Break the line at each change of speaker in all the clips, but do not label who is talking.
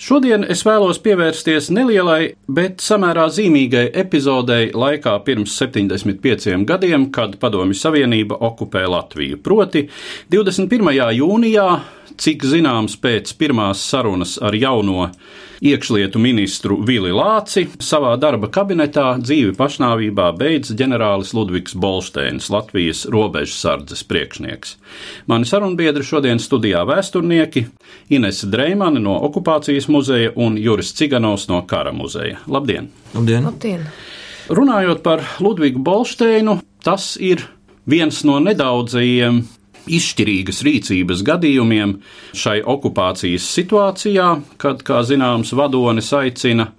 Šodien es vēlos pievērsties nelielai, bet samērā zīmīgai epizodei laikā pirms 75 gadiem, kad Padomju Savienība okupēja Latviju. Proti, 21. jūnijā, cik zināms pēc pirmās sarunas ar jauno iekšlietu ministru Vili Lāci savā darba kabinetā dzīvi pašnāvībā beidz ģenerālis Ludvigs Bolsteins, Latvijas robežsardzes priekšnieks. Mani sarunbiedri šodien studijā vēsturnieki Inese Dreimani no Okupācijas muzeja un Juris Ciganovs no Kara muzeja. Labdien!
Labdien! Labdien.
Runājot par Ludvigu Bolsteinu, tas ir viens no nedaudzajiem izšķirīgas rīcības gadījumiem šai okupācijas situācijā, kad, kā zināms, vadonis aicina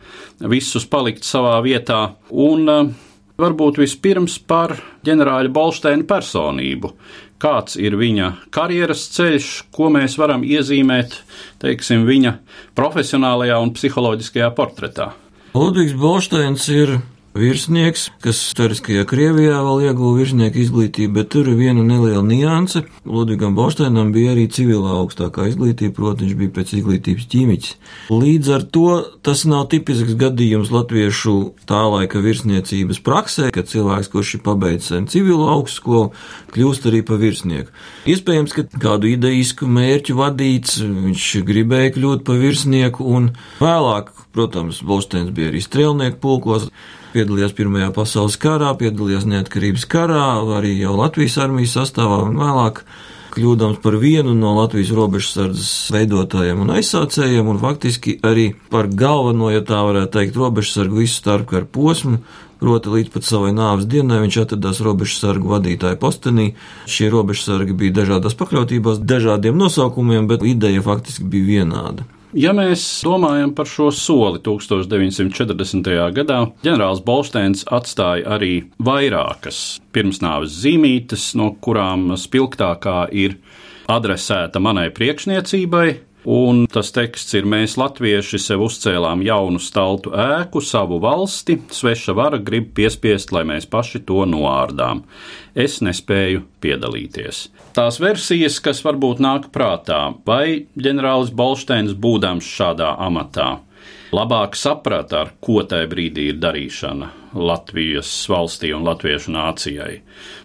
visus palikt savā vietā, un eh, varbūt vispirms par ģenerāļa Bolsteina personību. Kāds ir viņa karjeras ceļš, ko mēs varam iezīmēt, teiksim, viņa profesionālajā un psiholoģiskajā portretā?
Ludvigs Bolsteins ir virsnieks, kas Stariskajā Krievijā vēl ieguva virsnieka izglītību, bet tur ir viena neliela nianse. Ludvigam Bošteinam bija arī civilā augstākā izglītība, proti viņš bija pēc izglītības ķīmiķis. Līdz ar to tas nav tipisks gadījums latviešu tā laika virsniecības praksē, kad cilvēks, kurš ir pabeidzis civilo augstskolu, kļūst arī par virsnieku. Iespējams, ka kādu ideisku mērķu vadīts, viņš gribēja kļūt par virsnieku un vēlāk, protams, Bošteins bija arī strēlnieku pulkos piedalījās Pirmajā pasaules karā, piedalījās neatkarības karā, arī jau Latvijas armijas sastāvā un vēlāk kļūdams par vienu no Latvijas robežsardzes veidotājiem un aizsācējiem, un faktiski arī par galveno, ja tā varētu teikt, robežsargu visu starpkaru posmu, proti līdz pat savai nāves dienai viņš atradās robežsargu vadītāja postenī. Šie robežsargi bija dažādās pakļautībās, dažādiem nosaukumiem, bet ideja faktiski bija vienāda.
Ja mēs domājam par šo soli 1940. gadā, ģenerālis Bolsteins atstāja arī vairākas pirmsnāves zīmītes, no kurām spilgtākā ir adresēta manai priekšniecībai, Un tas teksts ir: Mēs, latvieši, sev uzcēlām jaunu staltu ēku, savu valsti, sveša vara grib piespiest, lai mēs paši to noārdām. Es nespēju piedalīties. Tās versijas, kas varbūt nāk prātā, vai ģenerālis Bolsteins būdams šādā amatā, labāk saprata, ar ko tajā brīdī ir darīšana Latvijas valstī un latviešu nācijai.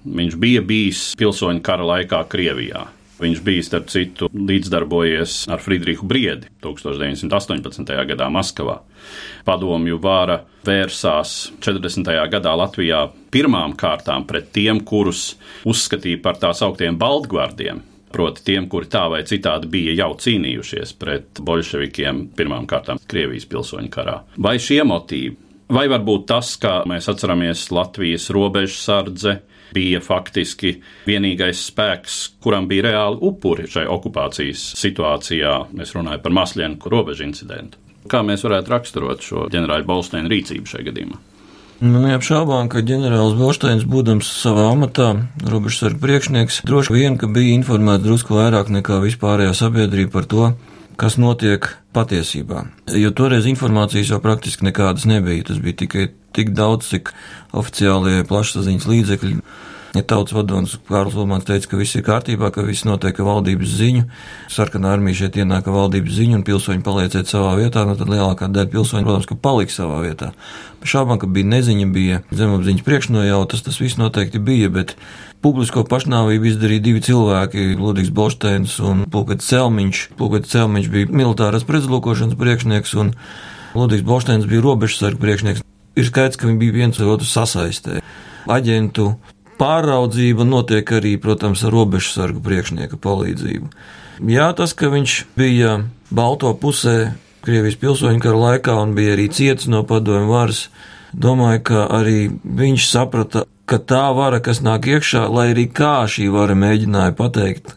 Viņš bija bijis pilsoņu kara laikā Krievijā. Viņš bija, starp citu, līdzdarbojies ar Friedrihu Briedi 1918. gadā Maskavā. Padomju vāra vērsās 40. gadā Latvijā pirmām kārtām pret tiem, kurus uzskatīja par tās augtiem baltgvardiem, proti tiem, kuri tā vai citādi bija jau cīnījušies pret bolševikiem pirmām kārtām Krievijas pilsoņu karā. Vai šie motīvi, vai varbūt tas, kā mēs atceramies Latvijas robežsardze, bija faktiski vienīgais spēks, kuram bija reāli upuri šai okupācijas situācijā. Es runāju par Maslienku robežu incidentu. Kā mēs varētu raksturot šo ģenerāļa Bolsteina rīcību šajā gadījumā?
Nu, neapšaubām, ka ģenerālis Bolsteins, būdams savā amatā, robežsargu priekšnieks, droši vien, ka bija informēts drusku vairāk nekā vispārējā sabiedrība par to, kas notiek patiesībā. Jo toreiz informācijas jau praktiski nekādas nebija. Tas bija tikai tik daudz, cik oficiālie plašsaziņas līdzekļi. Ja tautas vadonis Kārls Lomans teica, ka viss ir kārtībā, ka viss notiek valdības ziņu, sarkanā armija šeit ienāk valdības ziņu un pilsoņi palieciet savā vietā, nu tad lielākā daļa pilsoņu, protams, ka paliks savā vietā. Šābām, ka bija neziņa, bija zemapziņas priekšnojautas, tas viss noteikti bija, bet publisko pašnāvību izdarīja divi cilvēki - Ludvigs Bolšteins un Pulkets Celmiņš. Pulkets Celmiņš bija militāras pretuzlūkošanas priekšnieks un Ludvigs Bolšteins bija robežsargu priekšnieks ir skaidrs, ka viņi bija viens otru sasaistē. Aģentu pāraudzība notiek arī, protams, ar robežsargu priekšnieka palīdzību. Jā, tas, ka viņš bija Balto pusē Krievijas pilsoņu kara laikā un bija arī ciets no padomju varas, domāju, ka arī viņš saprata, ka tā vara, kas nāk iekšā, lai arī kā šī vara mēģināja pateikt,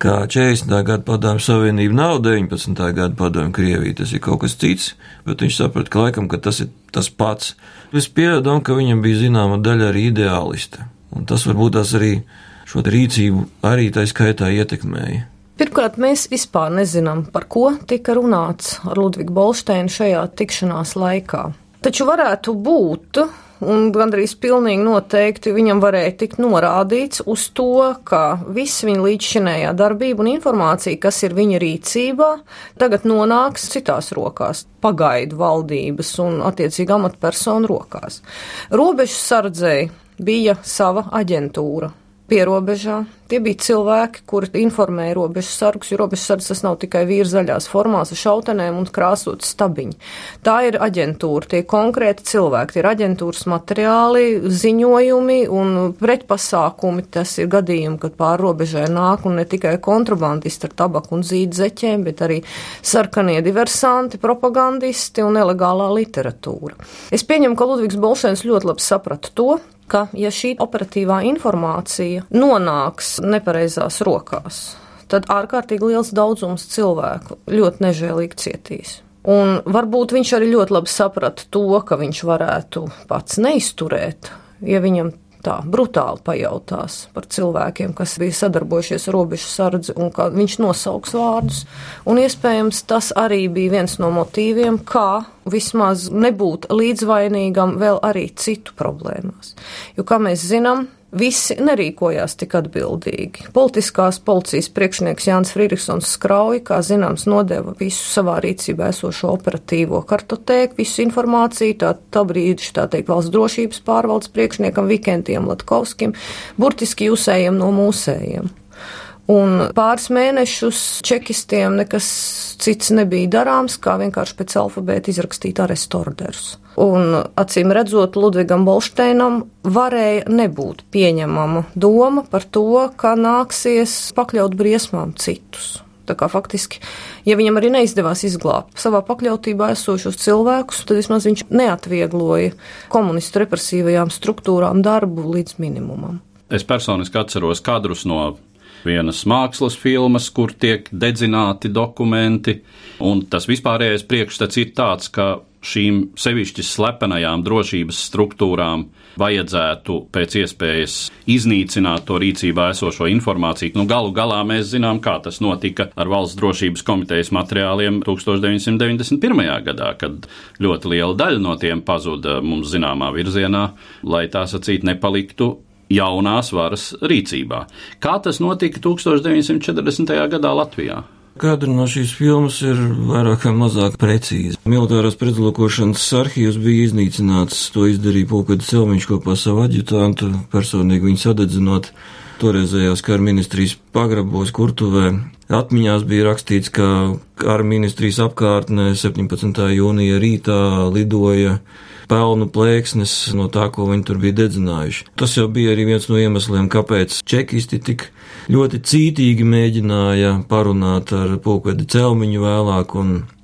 ka 40. gada padomju savienība nav 19. gada padomju Krievija, tas ir kaut kas cits, bet viņš saprata, ka laikam, ka tas ir tas pats. Es piedomu, ka viņam bija zināma daļa arī ideālista, un tas varbūt tas arī šo rīcību arī tā skaitā ietekmēja.
Pirmkārt, mēs vispār nezinām, par ko tika runāts ar Ludvigu Bolsteinu šajā tikšanās laikā. Taču varētu būt, un gandrīz pilnīgi noteikti viņam varēja tikt norādīts uz to, ka viss viņa līdzšinējā darbība un informācija, kas ir viņa rīcībā, tagad nonāks citās rokās, pagaidu valdības un attiecīgi amatpersonu rokās. Robežu sardzēji bija sava aģentūra, pierobežā. Tie bija cilvēki, kuri informēja robežu sargus, jo robežu sargs tas nav tikai vīri zaļās formās ar šautenēm un krāsot stabiņi. Tā ir aģentūra, tie konkrēti cilvēki, tie ir aģentūras materiāli, ziņojumi un pretpasākumi. Tas ir gadījumi, kad pāri robežai nāk un ne tikai kontrabandisti ar tabaku un zīdzeķiem, bet arī sarkanie diversanti, propagandisti un nelegālā literatūra. Es pieņemu, ka Ludvigs Bolšēns ļoti labi saprata to, ka, ja šī operatīvā informācija nonāks nepareizās rokās, tad ārkārtīgi liels daudzums cilvēku ļoti nežēlīgi cietīs. Un varbūt viņš arī ļoti labi saprata to, ka viņš varētu pats neizturēt, ja viņam tā brutāli pajautās par cilvēkiem, kas bija sadarbojušies ar robežu sardzi, un kā viņš nosauks vārdus. Un iespējams tas arī bija viens no motīviem, kā vismaz nebūt līdzvainīgam vēl arī citu problēmās. Jo, kā mēs zinām, Visi nerīkojās tik atbildīgi. Politiskās policijas priekšnieks Jānis Frīriksons skrauja, kā zināms, nodeva visu savā rīcībā esošo operatīvo kartotēku, visu informāciju, tā, tā brīdī, tā teikt, valsts drošības pārvaldes priekšniekam Vikentiem Latkovskim, burtiski jūsējiem no mūsējiem. Un pāris mēnešus čekistiem nekas cits nebija darāms, kā vienkārši pēc alfabēta izrakstīt arestu orderus. Un, acīm redzot, Ludvigam Bolšteinam varēja nebūt pieņemama doma par to, ka nāksies pakļaut briesmām citus. Tā kā faktiski, ja viņam arī neizdevās izglābt savā pakļautībā esošos cilvēkus, tad vismaz viņš neatviegloja komunistu represīvajām struktūrām darbu līdz minimumam.
Es personiski atceros kadrus no vienas mākslas filmas, kur tiek dedzināti dokumenti, un tas vispārējais priekšstats ir tāds, ka šīm sevišķi slepenajām drošības struktūrām vajadzētu pēc iespējas iznīcināt to rīcībā esošo informāciju. Nu, galu galā mēs zinām, kā tas notika ar Valsts drošības komitejas materiāliem 1991. gadā, kad ļoti liela daļa no tiem pazuda mums zināmā virzienā, lai tā sacīt nepaliktu jaunās varas rīcībā. Kā tas notika 1940. gadā Latvijā?
Kadri no šīs filmas ir vairāk vai mazāk precīzi. Militārās pretlūkošanas arhīvs bija iznīcināts, to izdarīja Pulkada Selmiņš kopā ar savu aģitantu, personīgi viņu sadedzinot toreizējās kara ministrijas pagrabos Kurtuvē. Atmiņās bija rakstīts, ka kara ministrijas apkārtnē 17. jūnija rītā lidoja pelnu plēksnes no tā, ko viņi tur bija dedzinājuši. Tas jau bija arī viens no iemesliem, kāpēc čekisti tik ļoti cītīgi mēģināja parunāt ar pulkvedi celmiņu vēlāk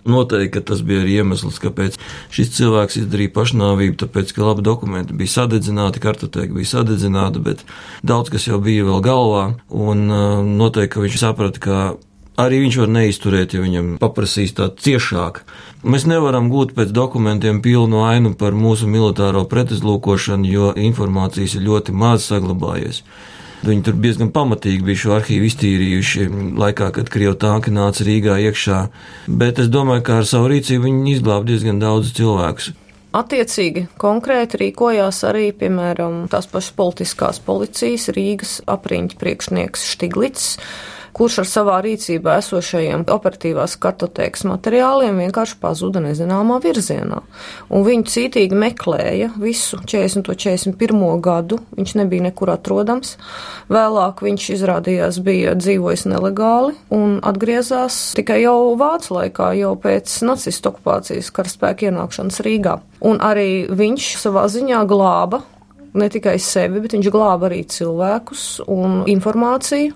Noteikti, tas bija arī iemesls, kāpēc šis cilvēks izdarīja pašnāvību, tāpēc, ka labi dokumenti bija sadedzināti, kartoteka bija sadedzināta, bet daudz kas jau bija vēl galvā, un uh, noteikti, viņš saprata, ka arī viņš var neizturēt, ja viņam paprasīs tā ciešāk. Mēs nevaram gūt pēc dokumentiem pilnu ainu par mūsu militāro pretizlūkošanu, jo informācijas ir ļoti maz saglabājies. Viņi tur diezgan pamatīgi bija šo arhīvu iztīrījuši laikā, kad Krievijas tanki nāca Rīgā iekšā, bet es domāju, ka ar savu rīcību viņi izglāba diezgan daudz cilvēkus.
Attiecīgi konkrēti rīkojās arī, piemēram, tās pašas politiskās policijas Rīgas apriņķa priekšnieks Štiglits kurš ar savā rīcībā esošajiem operatīvās kartotēkas materiāliem vienkārši pazuda nezināmā virzienā. Un viņu cītīgi meklēja visu 40. un 41. gadu, viņš nebija nekur atrodams. Vēlāk viņš izrādījās bija dzīvojis nelegāli un atgriezās tikai jau vācu laikā, jau pēc nacistu okupācijas karaspēka ienākšanas Rīgā. Un arī viņš savā ziņā glāba ne tikai sevi, bet viņš glāba arī cilvēkus un informāciju.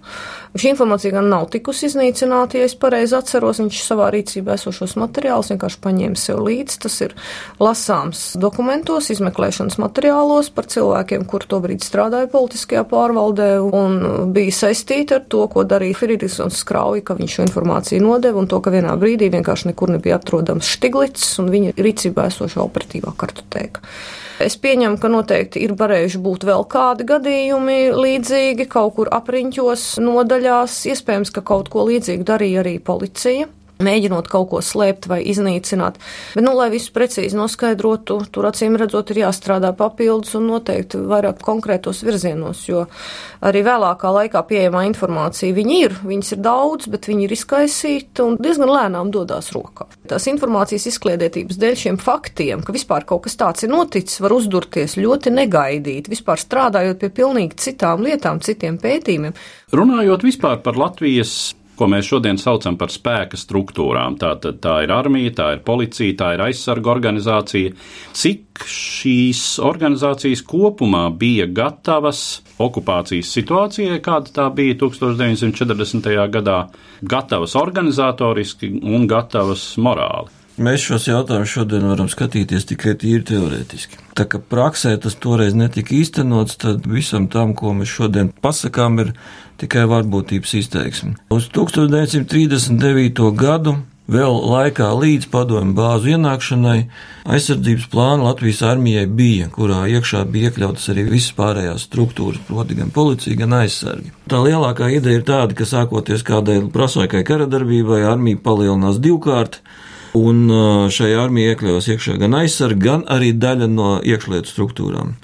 Šī informācija gan nav tikusi iznīcināta, ja es pareizi atceros, viņš savā rīcībā esošos materiālus vienkārši paņēma sev līdzi. Tas ir lasāms dokumentos, izmeklēšanas materiālos par cilvēkiem, kur tobrīd strādāja politiskajā pārvaldē un bija saistīti ar to, ko darīja Friedrichs Skrauji, ka viņš šo informāciju nodeva un to, ka vienā brīdī vienkārši nekur nebija atrodams Štiglits un viņa rīcībā esošā operatīvā kartotēka. Es pieņemu, ka noteikti ir varējuši būt vēl kādi gadījumi līdzīgi kaut kur apriņķos, nodaļās. Iespējams, ka kaut ko līdzīgu darīja arī policija mēģinot kaut ko slēpt vai iznīcināt. Bet, nu, lai visu precīzi noskaidrotu, tur acīm redzot, ir jāstrādā papildus un noteikti vairāk konkrētos virzienos, jo arī vēlākā laikā pieejamā informācija viņi ir, viņas ir daudz, bet viņi ir izkaisīti un diezgan lēnām dodās rokā. Tās informācijas izkliedētības dēļ šiem faktiem, ka vispār kaut kas tāds ir noticis, var uzdurties ļoti negaidīt, vispār strādājot pie pilnīgi citām lietām, citiem pētījumiem.
Runājot vispār par Latvijas ko mēs šodien saucam par spēka struktūrām. Tā, tā, tā ir armija, tā ir policija, tā ir aizsarga organizācija. Cik šīs organizācijas kopumā bija gatavas okupācijas situācijai, kāda tā bija 1940. gadā, gatavas organizatoriski un gatavas morāli?
Mēs šos jautājumus šodien varam skatīties tikai tīri teorētiski. Tā kā praksē tas toreiz netika īstenots, tad visam tam, ko mēs šodien pasakām, ir tikai varbūtības izteiksme. Uz 1939. gadu Vēl laikā līdz padomju bāzu ienākšanai aizsardzības plāna Latvijas armijai bija, kurā iekšā bija iekļautas arī visas pārējās struktūras, proti gan policija, gan aizsargi. Tā lielākā ideja ir tāda, ka sākoties kādai prasaikai karadarbībai, armija palielinās divkārt, un šajā armijā iekļaus iekšā gan aizsargi, gan arī daļa no iekšlietu struktūrām.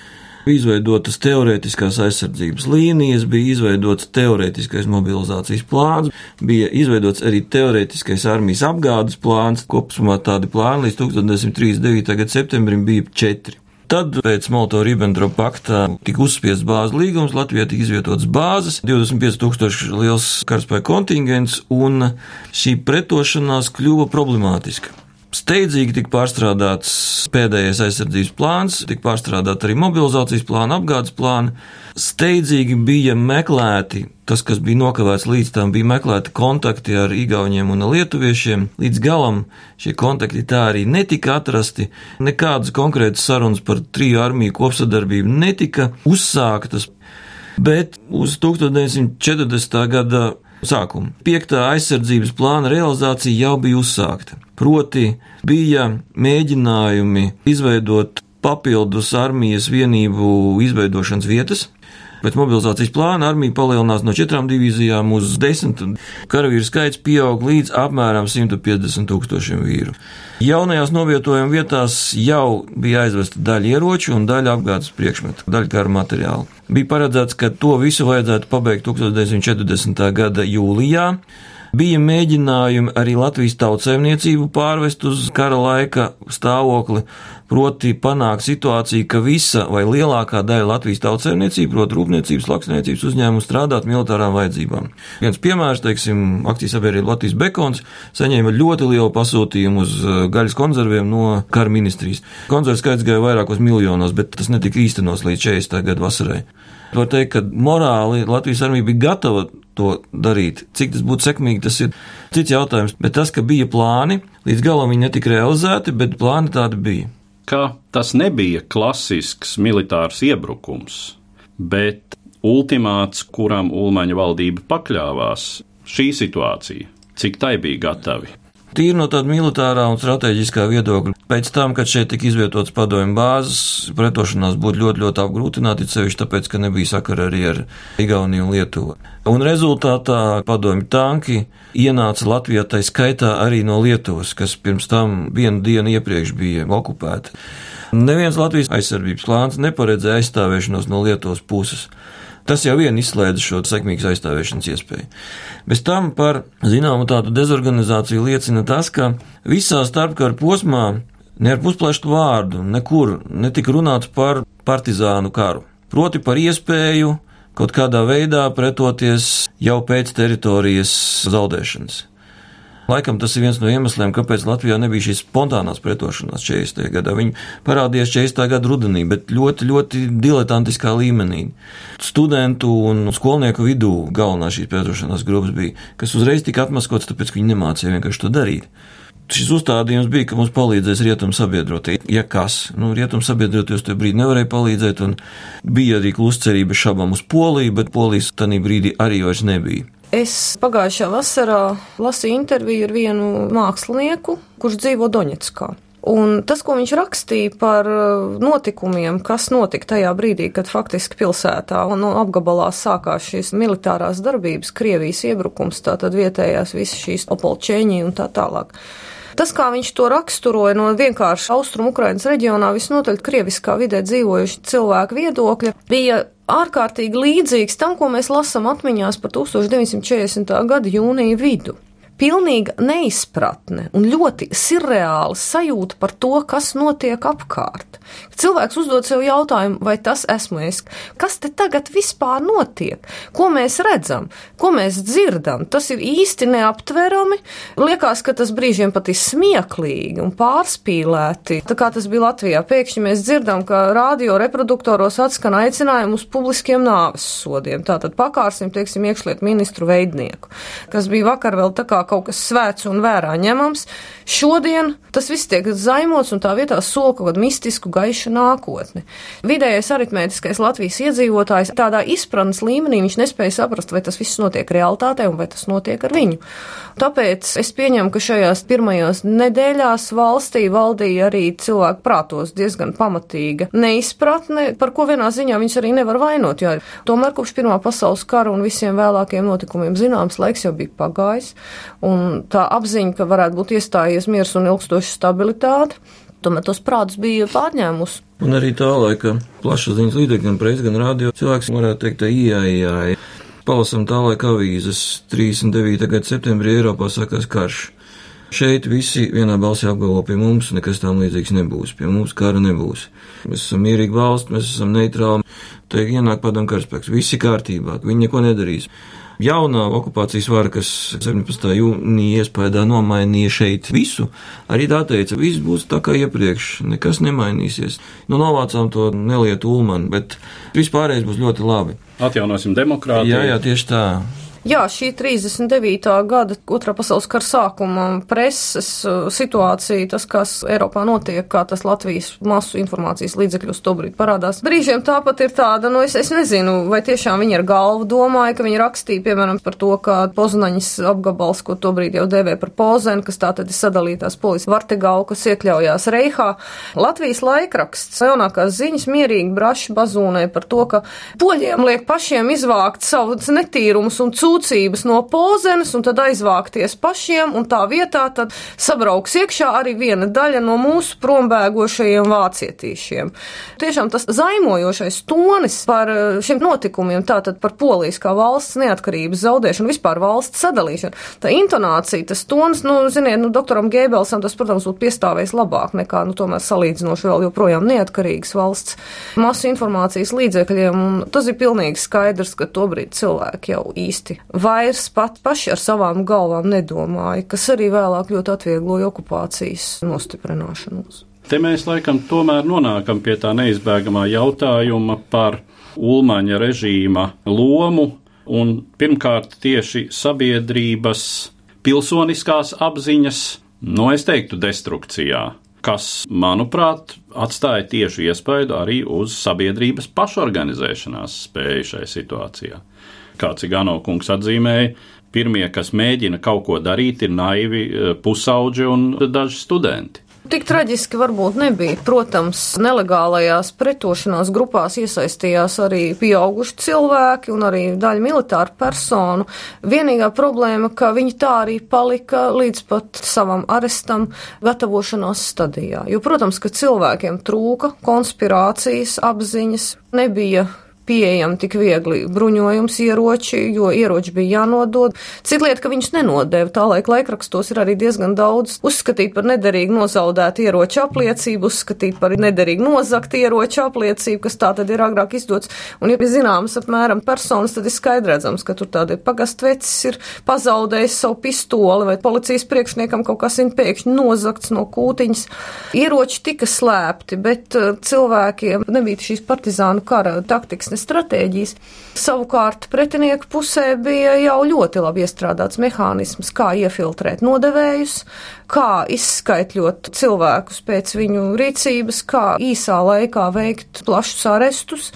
Bija izveidotas teorētiskās aizsardzības līnijas, bija izveidots teorētiskais mobilizācijas plāns, bija izveidots arī teorētiskais armijas apgādes plāns. Kopumā tādi plāni līdz 1939. gada septembrim bija četri. Tad pēc Molto-Ribbentrop pakta tika uzspiests bāzes līgums, Latvijā tika izvietotas bāzes, 25 tūkstoši liels karaspēka kontingents, un šī pretošanās kļuva problemātiska. Steidzīgi tika pārstrādāts pēdējais aizsardzības plāns, tika pārstrādāta arī mobilizācijas plāna, apgādes plāna. Steidzīgi bija meklēti, tas, kas bija nokavēts līdz tam, bija meklēti kontakti ar igauniem un lietuviešiem. Līdz galam šie kontakti tā arī netika atrasti. Nekādas konkrētas sarunas par triju armiju kopsadarbību netika uzsāktas. Bet uz 1940. gada sākumu. Piektā aizsardzības plāna realizācija jau bija uzsākta. Proti, bija mēģinājumi izveidot papildus armijas vienību izveidošanas vietas, Pēc mobilizācijas plāna armija palielinās no četrām divīzijām uz desmit, un karavīru skaits pieaug līdz apmēram 150 tūkstošiem vīru. Jaunajās novietojuma vietās jau bija aizvesta daļa ieroču un daļa apgādes priekšmetu, daļa kara materiāla. Bija paredzēts, ka to visu vajadzētu pabeigt 1940. gada jūlijā. Bija mēģinājumi arī Latvijas tautsēmniecību pārvest uz kara laika stāvokli, proti panākt situāciju, ka visa vai lielākā daļa Latvijas tautsēmniecība, proti rūpniecības, lauksaimniecības uzņēmumu strādāt militārām vajadzībām. Viens piemērs, teiksim, akcijas sabiedrība Latvijas Bekons saņēma ļoti lielu pasūtījumu uz uh, gaļas konzerviem no kara ministrijas. Konzervu skaits gāja vairākos miljonos, bet tas netika īstenos līdz 40. gadu vasarai. Var teikt, ka morāli Latvijas armija bija gatava to darīt. Cik tas būtu sekmīgi, tas ir cits jautājums. Bet tas, ka bija plāni, līdz galam viņi netika realizēti, bet plāni tādi bija.
Ka tas nebija klasisks militārs iebrukums, bet ultimāts, kuram Ulmaņa valdība pakļāvās, šī situācija, cik tai bija gatavi.
Tīri no tāda militārā un strateģiskā viedokļa. Pēc tam, kad šeit tika izvietotas padomju bāzes, pretošanās būtu ļoti, ļoti apgrūtināta, sevišķi tāpēc, ka nebija sakara arī ar Igauniju un Lietuvu. Un rezultātā padomju tanki ienāca Latvijā, tai skaitā arī no Lietuvas, kas pirms tam vienu dienu iepriekš bija okupēta. Neviens Latvijas aizsardzības plāns neparedzēja aizstāvēšanos no Lietuvas puses. Tas jau vien izslēdz šo sekmīgas aizstāvēšanas iespēju. Bez tam par zināmu tādu dezorganizāciju liecina tas, ka visā starpkara posmā ne ar pusplašu vārdu nekur netika runāts par partizānu karu. Proti par iespēju kaut kādā veidā pretoties jau pēc teritorijas zaudēšanas. Laikam tas ir viens no iemesliem, kāpēc Latvijā nebija šīs spontānās pretošanās 40. gadā. Viņi parādījās 40. gada rudenī, bet ļoti, ļoti diletantiskā līmenī. Studentu un skolnieku vidū galvenā šīs pretošanās grupas bija, kas uzreiz tika atmaskots, tāpēc, ka viņi nemācīja vienkārši to darīt. Šis uzstādījums bija, ka mums palīdzēs rietumu sabiedrotie. Ja kas, nu, rietumu sabiedroties tajā brīdī nevarēja palīdzēt, un bija arī kluscerība šabam uz Poliju, bet Polijas tajā brīdī arī vairs nebija.
Es pagājušā vasarā lasīju interviju ar vienu mākslinieku, kurš dzīvo Doņetskā. Un tas, ko viņš rakstīja par uh, notikumiem, kas notika tajā brīdī, kad faktiski pilsētā un no apgabalā sākās šīs militārās darbības, Krievijas iebrukums, tātad vietējās visas šīs opolčēņi un tā tālāk. Tas, kā viņš to raksturoja no vienkārši austrumu Ukrainas reģionā, visnotaļ krieviskā vidē dzīvojuši cilvēku viedokļa, bija ārkārtīgi līdzīgs tam, ko mēs lasām atmiņās par 1940. gada jūnija vidu pilnīga neizpratne un ļoti surreāla sajūta par to, kas notiek apkārt. Cilvēks uzdod sev jautājumu, vai tas esmu es? Kas te tagad vispār notiek? Ko mēs redzam? Ko mēs dzirdam? Tas ir īsti neaptverami. Liekas, ka tas brīžiem pat ir smieklīgi un pārspīlēti. Tā kā tas bija Latvijā, pēkšņi mēs dzirdam, ka radio reproduktoros atskan aicinājumu uz publiskiem nāves sodiem. Tātad pakārsim, teiksim, iekšliet ministru veidnieku, kas bija vakar vēl tā kā kaut kas svēts un vērā ņemams. Šodien tas viss tiek zaimots un tā vietā sola kaut kādu mistisku gaišu nākotni. Vidējais aritmētiskais Latvijas iedzīvotājs tādā izpratnes līmenī viņš nespēja saprast, vai tas viss notiek realitātē un vai tas notiek ar viņu. Tāpēc es pieņemu, ka šajās pirmajās nedēļās valstī valdīja arī cilvēku prātos diezgan pamatīga neizpratne, par ko vienā ziņā viņus arī nevar vainot, jo tomēr kopš Pirmā pasaules kara un visiem vēlākiem notikumiem zināms laiks jau bija pagājis, un tā apziņa, ka varētu būt iestājies miers un ilgstoša stabilitāte, tomēr tos prātus bija pārņēmusi.
Un arī tā laika plašsaziņas līdzekļi, gan presa, gan radio cilvēks varētu teikt, ka ieejāja. Palasam tā laika avīzes 39. gada septembrī Eiropā sākās karš. Šeit visi vienā balsī apgalvo pie mums, nekas tam līdzīgs nebūs, pie mums kara nebūs. Mēs esam mierīgi valsts, mēs esam neitrāli, te ienāk padomu karaspēks, visi kārtībā, viņi neko nedarīs. Jaunā okupācijas vara, kas 17. jūnija iespējā nomainīja šeit visu, arī tā teica, viss būs tā kā iepriekš, nekas nemainīsies. Nu, novācām to nelietu ulmanu, bet vispārējais būs ļoti labi.
Atjaunosim demokrātiju.
Jā, jā, tieši tā.
Jā, šī 39. gada otrā pasaules kara sākuma preses uh, situācija, tas, kas Eiropā notiek, kā tas Latvijas masu informācijas līdzekļos tobrīd parādās. Brīžiem tāpat ir tāda, nu es, es nezinu, vai tiešām viņi ar galvu domāja, ka viņi rakstīja, piemēram, par to, ka Poznaņas apgabals, ko tobrīd jau dēvē par Pozenu, kas tā tad ir sadalītās polijas Vartegau, kas iekļaujās Reihā. Latvijas laikraksts jaunākās ziņas mierīgi braši bazūnē par to, ka poļiem liek pašiem izvākt savus netīrumus un cūku sūdzības no pozenes un tad aizvākties pašiem, un tā vietā tad sabrauks iekšā arī viena daļa no mūsu prombēgošajiem vācietīšiem. Tiešām tas zaimojošais tonis par eh, šiem notikumiem, tātad par polijas kā valsts neatkarības zaudēšanu, vispār valsts sadalīšanu, tā intonācija, tas tonis, nu, ziniet, nu, doktoram Gēbelsam tas, protams, būtu piestāvējis labāk nekā, nu, tomēr salīdzinoši vēl joprojām neatkarīgas valsts masu informācijas līdzekļiem, un tas ir pilnīgi skaidrs, ka tobrīd cilvēki jau īsti vairs pat paši ar savām galvām nedomāja, kas arī vēlāk ļoti atviegloja okupācijas nostiprināšanos.
Te mēs laikam tomēr nonākam pie tā neizbēgamā jautājuma par Ulmaņa režīma lomu un pirmkārt tieši sabiedrības pilsoniskās apziņas, no es teiktu, destrukcijā, kas, manuprāt, atstāja tieši iespaidu arī uz sabiedrības pašorganizēšanās spēju šai situācijā kā Cigano kungs atzīmēja, pirmie, kas mēģina kaut ko darīt, ir naivi eh, pusauģi un daži studenti.
Tik traģiski varbūt nebija. Protams, nelegālajās pretošanās grupās iesaistījās arī pieauguši cilvēki un arī daļa militāru personu. Vienīgā problēma, ka viņi tā arī palika līdz pat savam arestam gatavošanās stadijā. Jo, protams, ka cilvēkiem trūka konspirācijas apziņas, nebija pieejami tik viegli bruņojums, ieroči, jo ieroči bija jānodod. Cita lieta, ka viņus nenodēva. Tā laika laikrakstos ir arī diezgan daudz uzskatīt par nederīgu nozaudētu ieroču apliecību, uzskatīt par nederīgu nozakt ieroču apliecību, kas tā tad ir agrāk izdots. Un, ja ir zināms apmēram personas, tad ir skaidredzams, ka tur tādi pagastvecis ir pazaudējis savu pistoli vai policijas priekšniekam kaut kas ir pēkšņi nozakts no kūtiņas. Ieroči tika slēpti, bet uh, cilvēkiem nebija šīs partizānu kara taktikas stratēģijas. Savukārt pretinieku pusē bija jau ļoti labi iestrādāts mehānisms, kā iefiltrēt nodevējus, kā izskaitļot cilvēkus pēc viņu rīcības, kā īsā laikā veikt plašus arestus.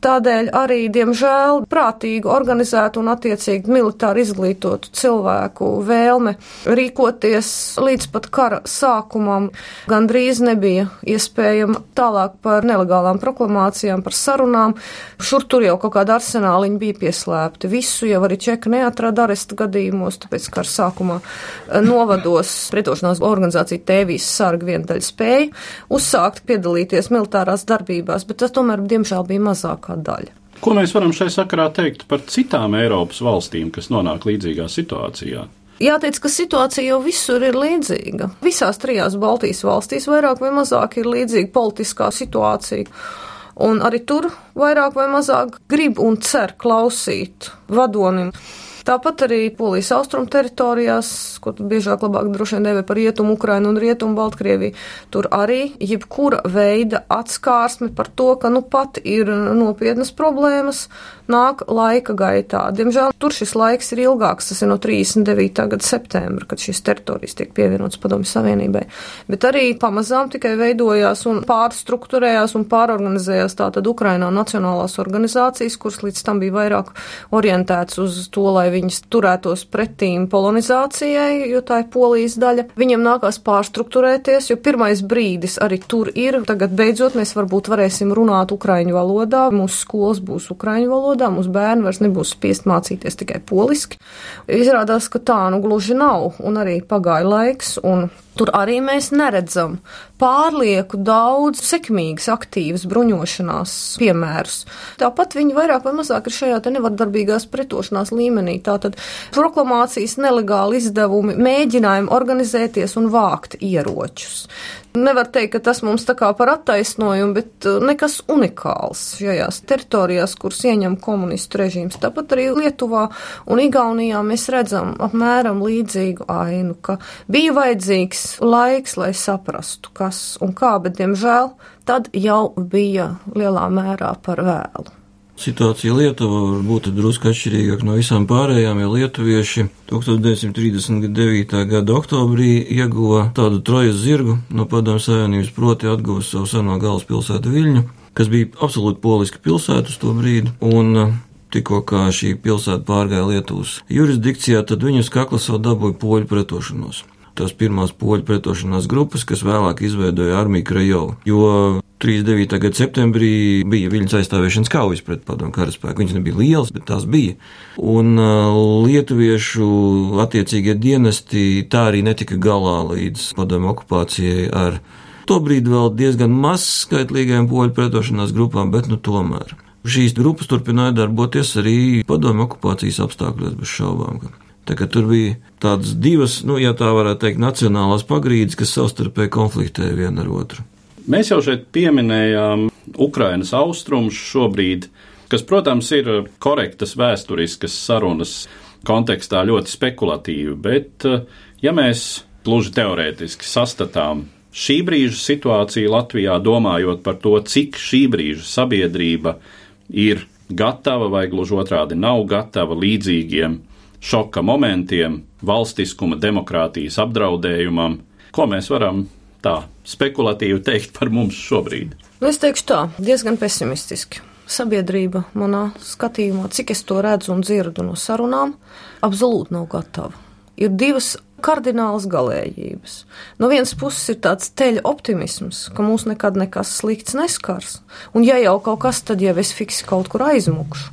Tādēļ arī, diemžēl, prātīgu, organizētu un attiecīgi militāri izglītotu cilvēku vēlme rīkoties līdz pat kara sākumam gandrīz nebija iespējama tālāk par nelegālām proklamācijām, par sarunām. Šur tur jau kaut kāda arsenāliņa bija pieslēpti. Visu jau arī čeka neatrada aresta gadījumos, tāpēc kara sākumā novados pretošanās organizācija Tēvijas sarga viendaļa spēja uzsākt piedalīties militārās darbībās, bet tas tomēr, diemžēl, bija mazāk lielākā daļa.
Ko mēs varam šai sakarā teikt par citām Eiropas valstīm, kas nonāk līdzīgā situācijā?
Jāteic, ka situācija jau visur ir līdzīga. Visās trijās Baltijas valstīs vairāk vai mazāk ir līdzīga politiskā situācija. Un arī tur vairāk vai mazāk grib un cer klausīt vadonim. Tāpat arī Polijas austrumu teritorijās, ko biežāk labāk droši vien dēvē par rietumu Ukrainu un rietumu Baltkrieviju, tur arī jebkura veida atskārsme par to, ka nu pat ir nopietnas problēmas, nāk laika gaitā. Diemžēl tur šis laiks ir ilgāks, tas ir no 39. gada septembra, kad šīs teritorijas tiek pievienotas Padomju Savienībai. Bet arī pamazām tikai veidojās un pārstruktūrējās un pārorganizējās tātad Ukrainā nacionālās organizācijas, kuras līdz tam bija vairāk orientētas uz to, lai viņas turētos pretīm polonizācijai, jo tā ir polijas daļa. Viņiem nākās pārstruktūrēties, jo pirmais brīdis arī tur ir. Tagad beidzot mēs varbūt varēsim runāt ukraiņu valodā, mūsu skolas būs ukraiņu valodā, mūsu bērni vairs nebūs spiest mācīties tikai poliski. Izrādās, ka tā nu gluži nav, un arī pagāja laiks, un Tur arī mēs neredzam pārlieku daudz sekmīgas, aktīvas bruņošanās piemērus. Tāpat viņi vairāk vai mazāk ir šajā nevardarbīgās pretošanās līmenī. Tātad proklamācijas, nelegāli izdevumi, mēģinājumi organizēties un vākt ieročus. Nevar teikt, ka tas mums tā kā par attaisnojumu, bet uh, nekas unikāls šajās teritorijās, kuras ieņem komunistu režīms. Tāpat arī Lietuvā un Igaunijā mēs redzam apmēram līdzīgu ainu, ka bija vajadzīgs laiks, lai saprastu, kas un kā, bet, diemžēl, tad jau bija lielā mērā par vēlu.
Situācija Lietuvā var būt drusku atšķirīgāka no visām pārējām, jo lietuvieši 1939. gada oktobrī ieguva tādu trojas zirgu no padomju savienības, proti atguva savu seno galvaspilsētu Viļņu, kas bija absolūti poliska pilsēta uz to brīdi, un uh, tikko kā šī pilsēta pārgāja Lietuvas jurisdikcijā, tad viņus kakla savu dabūja poļu pretošanos tās pirmās poļu pretošanās grupas, kas vēlāk izveidoja armiju Krajovu. Jo 39. gada septembrī bija viņas aizstāvēšanas kaujas pret padomu karaspēku. Viņas nebija lielas, bet tās bija. Un uh, lietuviešu attiecīgie dienesti tā arī netika galā līdz padomu okupācijai ar tobrīd vēl diezgan mazskaitlīgajām poļu pretošanās grupām, bet nu tomēr. Šīs grupas turpināja darboties arī padomu okupācijas apstākļos bez šaubām. Tā tur bija tādas divas, nu, ja tā varētu teikt, nacionālās pagrīdes, kas savstarpēji konfliktēja viena ar otru.
Mēs jau šeit pieminējām Ukrainas austrumus šobrīd, kas, protams, ir korektas vēsturiskas sarunas kontekstā ļoti spekulatīvi, bet ja mēs gluži teorētiski sastatām šī brīža situāciju Latvijā, domājot par to, cik šī brīža sabiedrība ir gatava vai gluži otrādi nav gatava līdzīgiem šoka momentiem, valstiskuma, demokrātijas apdraudējumam. Ko mēs varam tā spekulatīvi teikt par mums šobrīd?
Nu, es teikšu tā, diezgan pesimistiski. Sabiedrība manā skatījumā, cik es to redzu un dzirdu no sarunām, absolūti nav gatava. Ir divas kardinālas galējības. No vienas puses ir tāds teļa optimisms, ka mūs nekad nekas slikts neskars, un ja jau kaut kas, tad jau es fiksi kaut kur aizmukšu.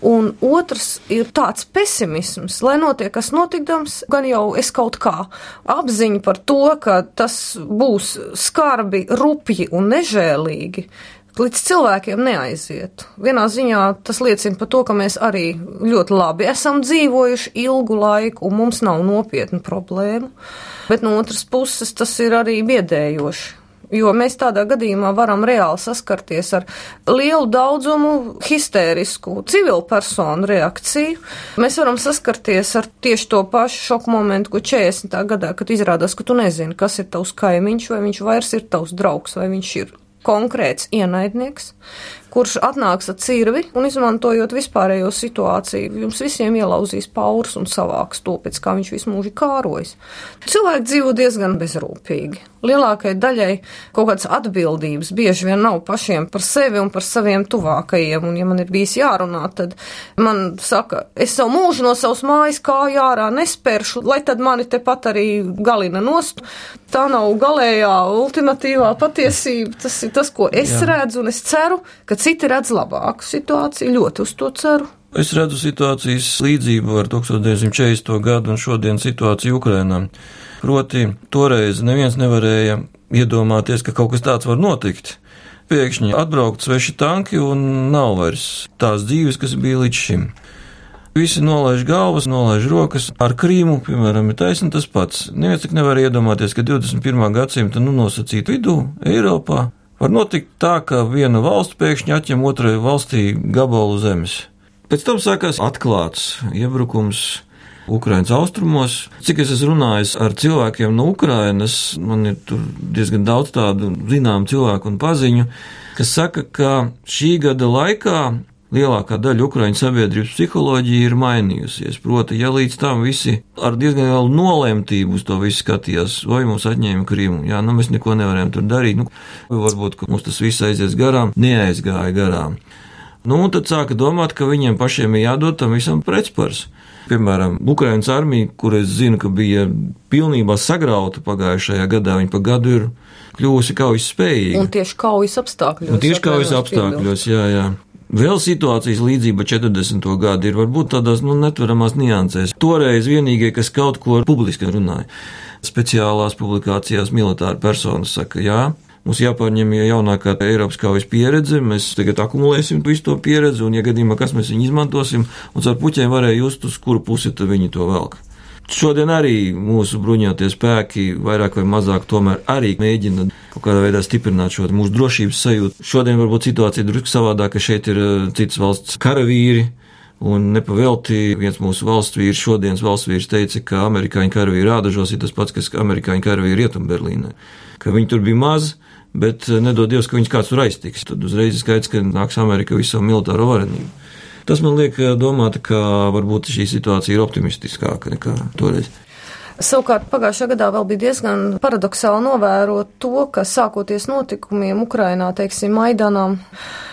Un otrs ir tāds pesimisms, lai notiek kas notikdams, gan jau es kaut kā apziņu par to, ka tas būs skarbi, rupji un nežēlīgi. līdz cilvēkiem neaiziet. Vienā ziņā tas liecina par to, ka mēs arī ļoti labi esam dzīvojuši ilgu laiku, un mums nav nopietnu problēmu. Bet no otras puses tas ir arī biedējoši. Jo mēs tādā gadījumā varam reāli saskarties ar lielu daudzumu histērisku civilu personu reakciju. Mēs varam saskarties ar tieši to pašu šoku momentu, ko 40. gadā, kad izrādās, ka tu nezini, kas ir tavs kaimiņš, vai viņš vairs ir tavs draugs, vai viņš ir konkrēts ienaidnieks, kurš atnāks ar cirvi un izmantojot vispārējo situāciju, jums visiem ielauzīs paurs un savāks to, pēc kā viņš visu mūžu kārojas. Cilvēki dzīvo diezgan bezrūpīgi. Lielākajai daļai kaut kādas atbildības bieži vien nav pašiem par sevi un par saviem tuvākajiem, un ja man ir bijis jārunā, tad man saka, es savu mūžu no savas mājas kāju ārā nespēršu, lai tad mani tepat arī galina nost. Tā nav galējā, ultimatīvā patiesība. Tas ir tas, ko es Jā. redzu, un es ceru, ka citi redz labāku situāciju. Ļoti uz to ceru.
Es redzu situācijas līdzību ar 1940. gadu un šodien situāciju Ukrainā. Proti, toreiz neviens nevarēja iedomāties, ka kaut kas tāds var notikt. Pēkšņi atbraukt sveši tanki un nav vairs tās dzīves, kas bija līdz šim. Visi nolaiž galvas, nolaiž rokas. Ar Krīmu, piemēram, ir taisnība tas pats. Neviens tik nevar iedomāties, ka 21. gadsimta nu, nosacītu vidū Eiropā Var notikt tā, ka viena valsts pēkšņi atņem otrai valstī gabalu zemes. Pēc tam sākās atklāts iebrukums Ukraiņas austrumos. Cik es esmu runājis ar cilvēkiem no Ukrainas, man ir diezgan daudz tādu zināmu cilvēku un paziņu, kas saka, ka šī gada laikā lielākā daļa Ukraiņu sabiedrības psiholoģija ir mainījusies. Proti, ja līdz tam visi ar diezgan lielu nolemtību uz to visu skatījās, vai mums atņēma Krīmu, jā, nu mēs neko nevarējām tur darīt, nu, varbūt, ka mums tas viss aizies garām, neaizgāja garām. Nu, un tad sāka domāt, ka viņiem pašiem ir jādod tam visam pretspars. Piemēram, Ukraiņas armija, kur es zinu, ka bija pilnībā sagrauta pagājušajā gadā, viņa pa gadu ir kļuvusi kaujas spējīga.
Un tieši kaujas apstākļos.
Un tieši kaujas apstākļos, jā, jā. Vēl situācijas līdzība 40. gadu ir varbūt tādās nu, netveramās niansēs. Toreiz vienīgie, kas kaut ko publiski runāja, speciālās publikācijās militāri personas saka, jā, mums jāpārņem jaunākā Eiropas kaujas pieredze, mēs tagad akumulēsim visu to pieredzi, un, ja gadījumā kas mēs viņu izmantosim, un ar puķiem varēja just, uz kuru pusi viņi to velk. Šodien arī mūsu bruņotie spēki vairāk vai mazāk tomēr arī mēģina kaut kādā veidā stiprināt šo mūsu drošības sajūtu. Šodien varbūt situācija drusku savādāka, ka šeit ir eh, citas valsts karavīri. Un nepavēlti viens mūsu valsts vīrs, šodienas valsts vīrs, teica, ka amerikāņu karavīri rādažos ir tas pats, kas amerikāņu karavīri Rietumberlīnē. Ka viņi tur bija maz, bet eh, nedod Dievs, ka viņus kāds tur aiztiks. Tad uzreiz skaidrs, ka nāks Amerika visu savu militāro varenību. Tas man liek eh, domāt, ka varbūt šī situācija ir optimistiskāka nekā toreiz.
Savukārt pagājušajā gadā vēl bija diezgan paradoxāli novērot to, ka sākoties notikumiem Ukrainā, teiksim, Maidanam,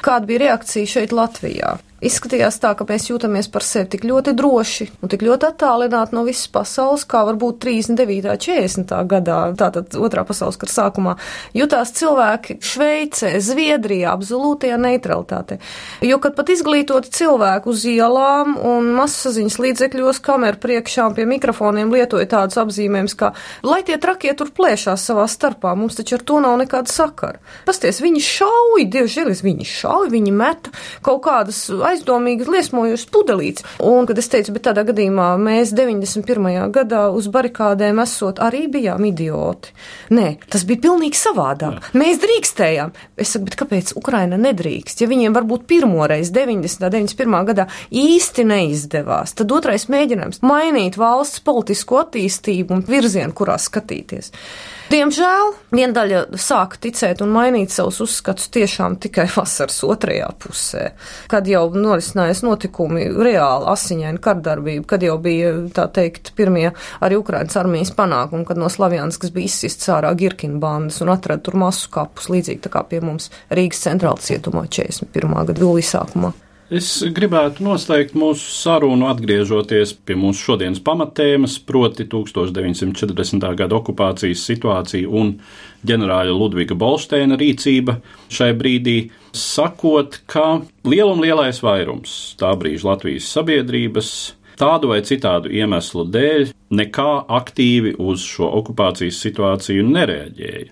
kāda bija reakcija šeit Latvijā. Izskatījās tā, ka mēs jūtamies par sevi tik ļoti droši un tik ļoti attālināti no visas pasaules, kā varbūt 39. un 40. gadā, tātad otrā pasaules kara sākumā, jutās cilvēki Šveicē, Zviedrijā, absolūtajā neutralitātē. Jo, kad pat izglītoti cilvēki uz ielām un masaziņas līdzekļos, kameru priekšā pie mikrofoniem lietoja tādus apzīmējumus, kā, lai tie trakie tur plēšās savā starpā, mums taču ar to nav nekāda sakara. Pasties, viņi šauj, dievžēlis, viņi šauj, viņi meta kaut kādas aizdomīgi liesmojušas pudelītes. Un, kad es teicu, bet tādā gadījumā mēs 91. gadā uz barikādēm esot arī bijām idioti. Nē, tas bija pilnīgi savādāk. Jā. Mēs drīkstējām. Es saku, bet kāpēc Ukraina nedrīkst? Ja viņiem varbūt pirmoreiz 90. 91. gadā īsti neizdevās, tad otrais mēģinājums mainīt valsts politisko attīstību un virzienu, kurā skatīties. Diemžēl viena daļa sāka ticēt un mainīt savus uzskatus tiešām tikai vasaras otrajā pusē, kad jau norisinājās notikumi reāli asiņaini kardarbība, kad jau bija, tā teikt, pirmie arī Ukrainas armijas panākumi, kad no Slavjānskas bija izsists ārā Girkina bandas un atrada tur masu kapus, līdzīgi tā kā pie mums Rīgas centrāla cietumā 41. gada jūlija sākumā.
Es gribētu noslēgt mūsu sarunu atgriežoties pie mūsu šodienas pamatēmas, proti 1940. gada okupācijas situācija un ģenerāļa Ludviga Bolsteina rīcība šai brīdī, sakot, ka lielum lielais vairums tā brīža Latvijas sabiedrības tādu vai citādu iemeslu dēļ nekā aktīvi uz šo okupācijas situāciju nereaģēja.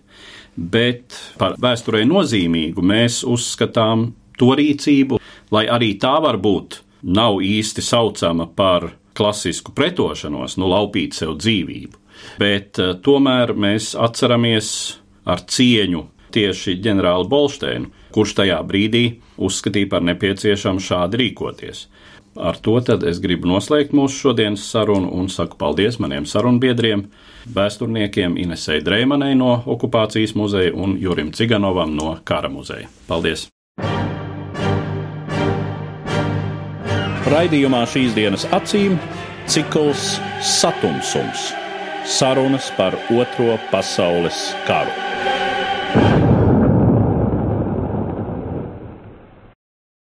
Bet par vēsturē nozīmīgu mēs uzskatām to rīcību, lai arī tā varbūt nav īsti saucama par klasisku pretošanos, nu laupīt sev dzīvību. Bet uh, tomēr mēs atceramies ar cieņu tieši ģenerāli Bolsteinu, kurš tajā brīdī uzskatīja par nepieciešamu šādi rīkoties. Ar to es gribu noslēgt mūsu šodienas sarunu un saku paldies maniem sarunbiedriem, vēsturniekiem Inesei Dreimanai no Okupācijas muzeja un Jurim Ciganovam no Kara muzeja. Paldies! Raidījumā šīs dienas acīm cikls Satums - sarunas par Otro pasaules karu.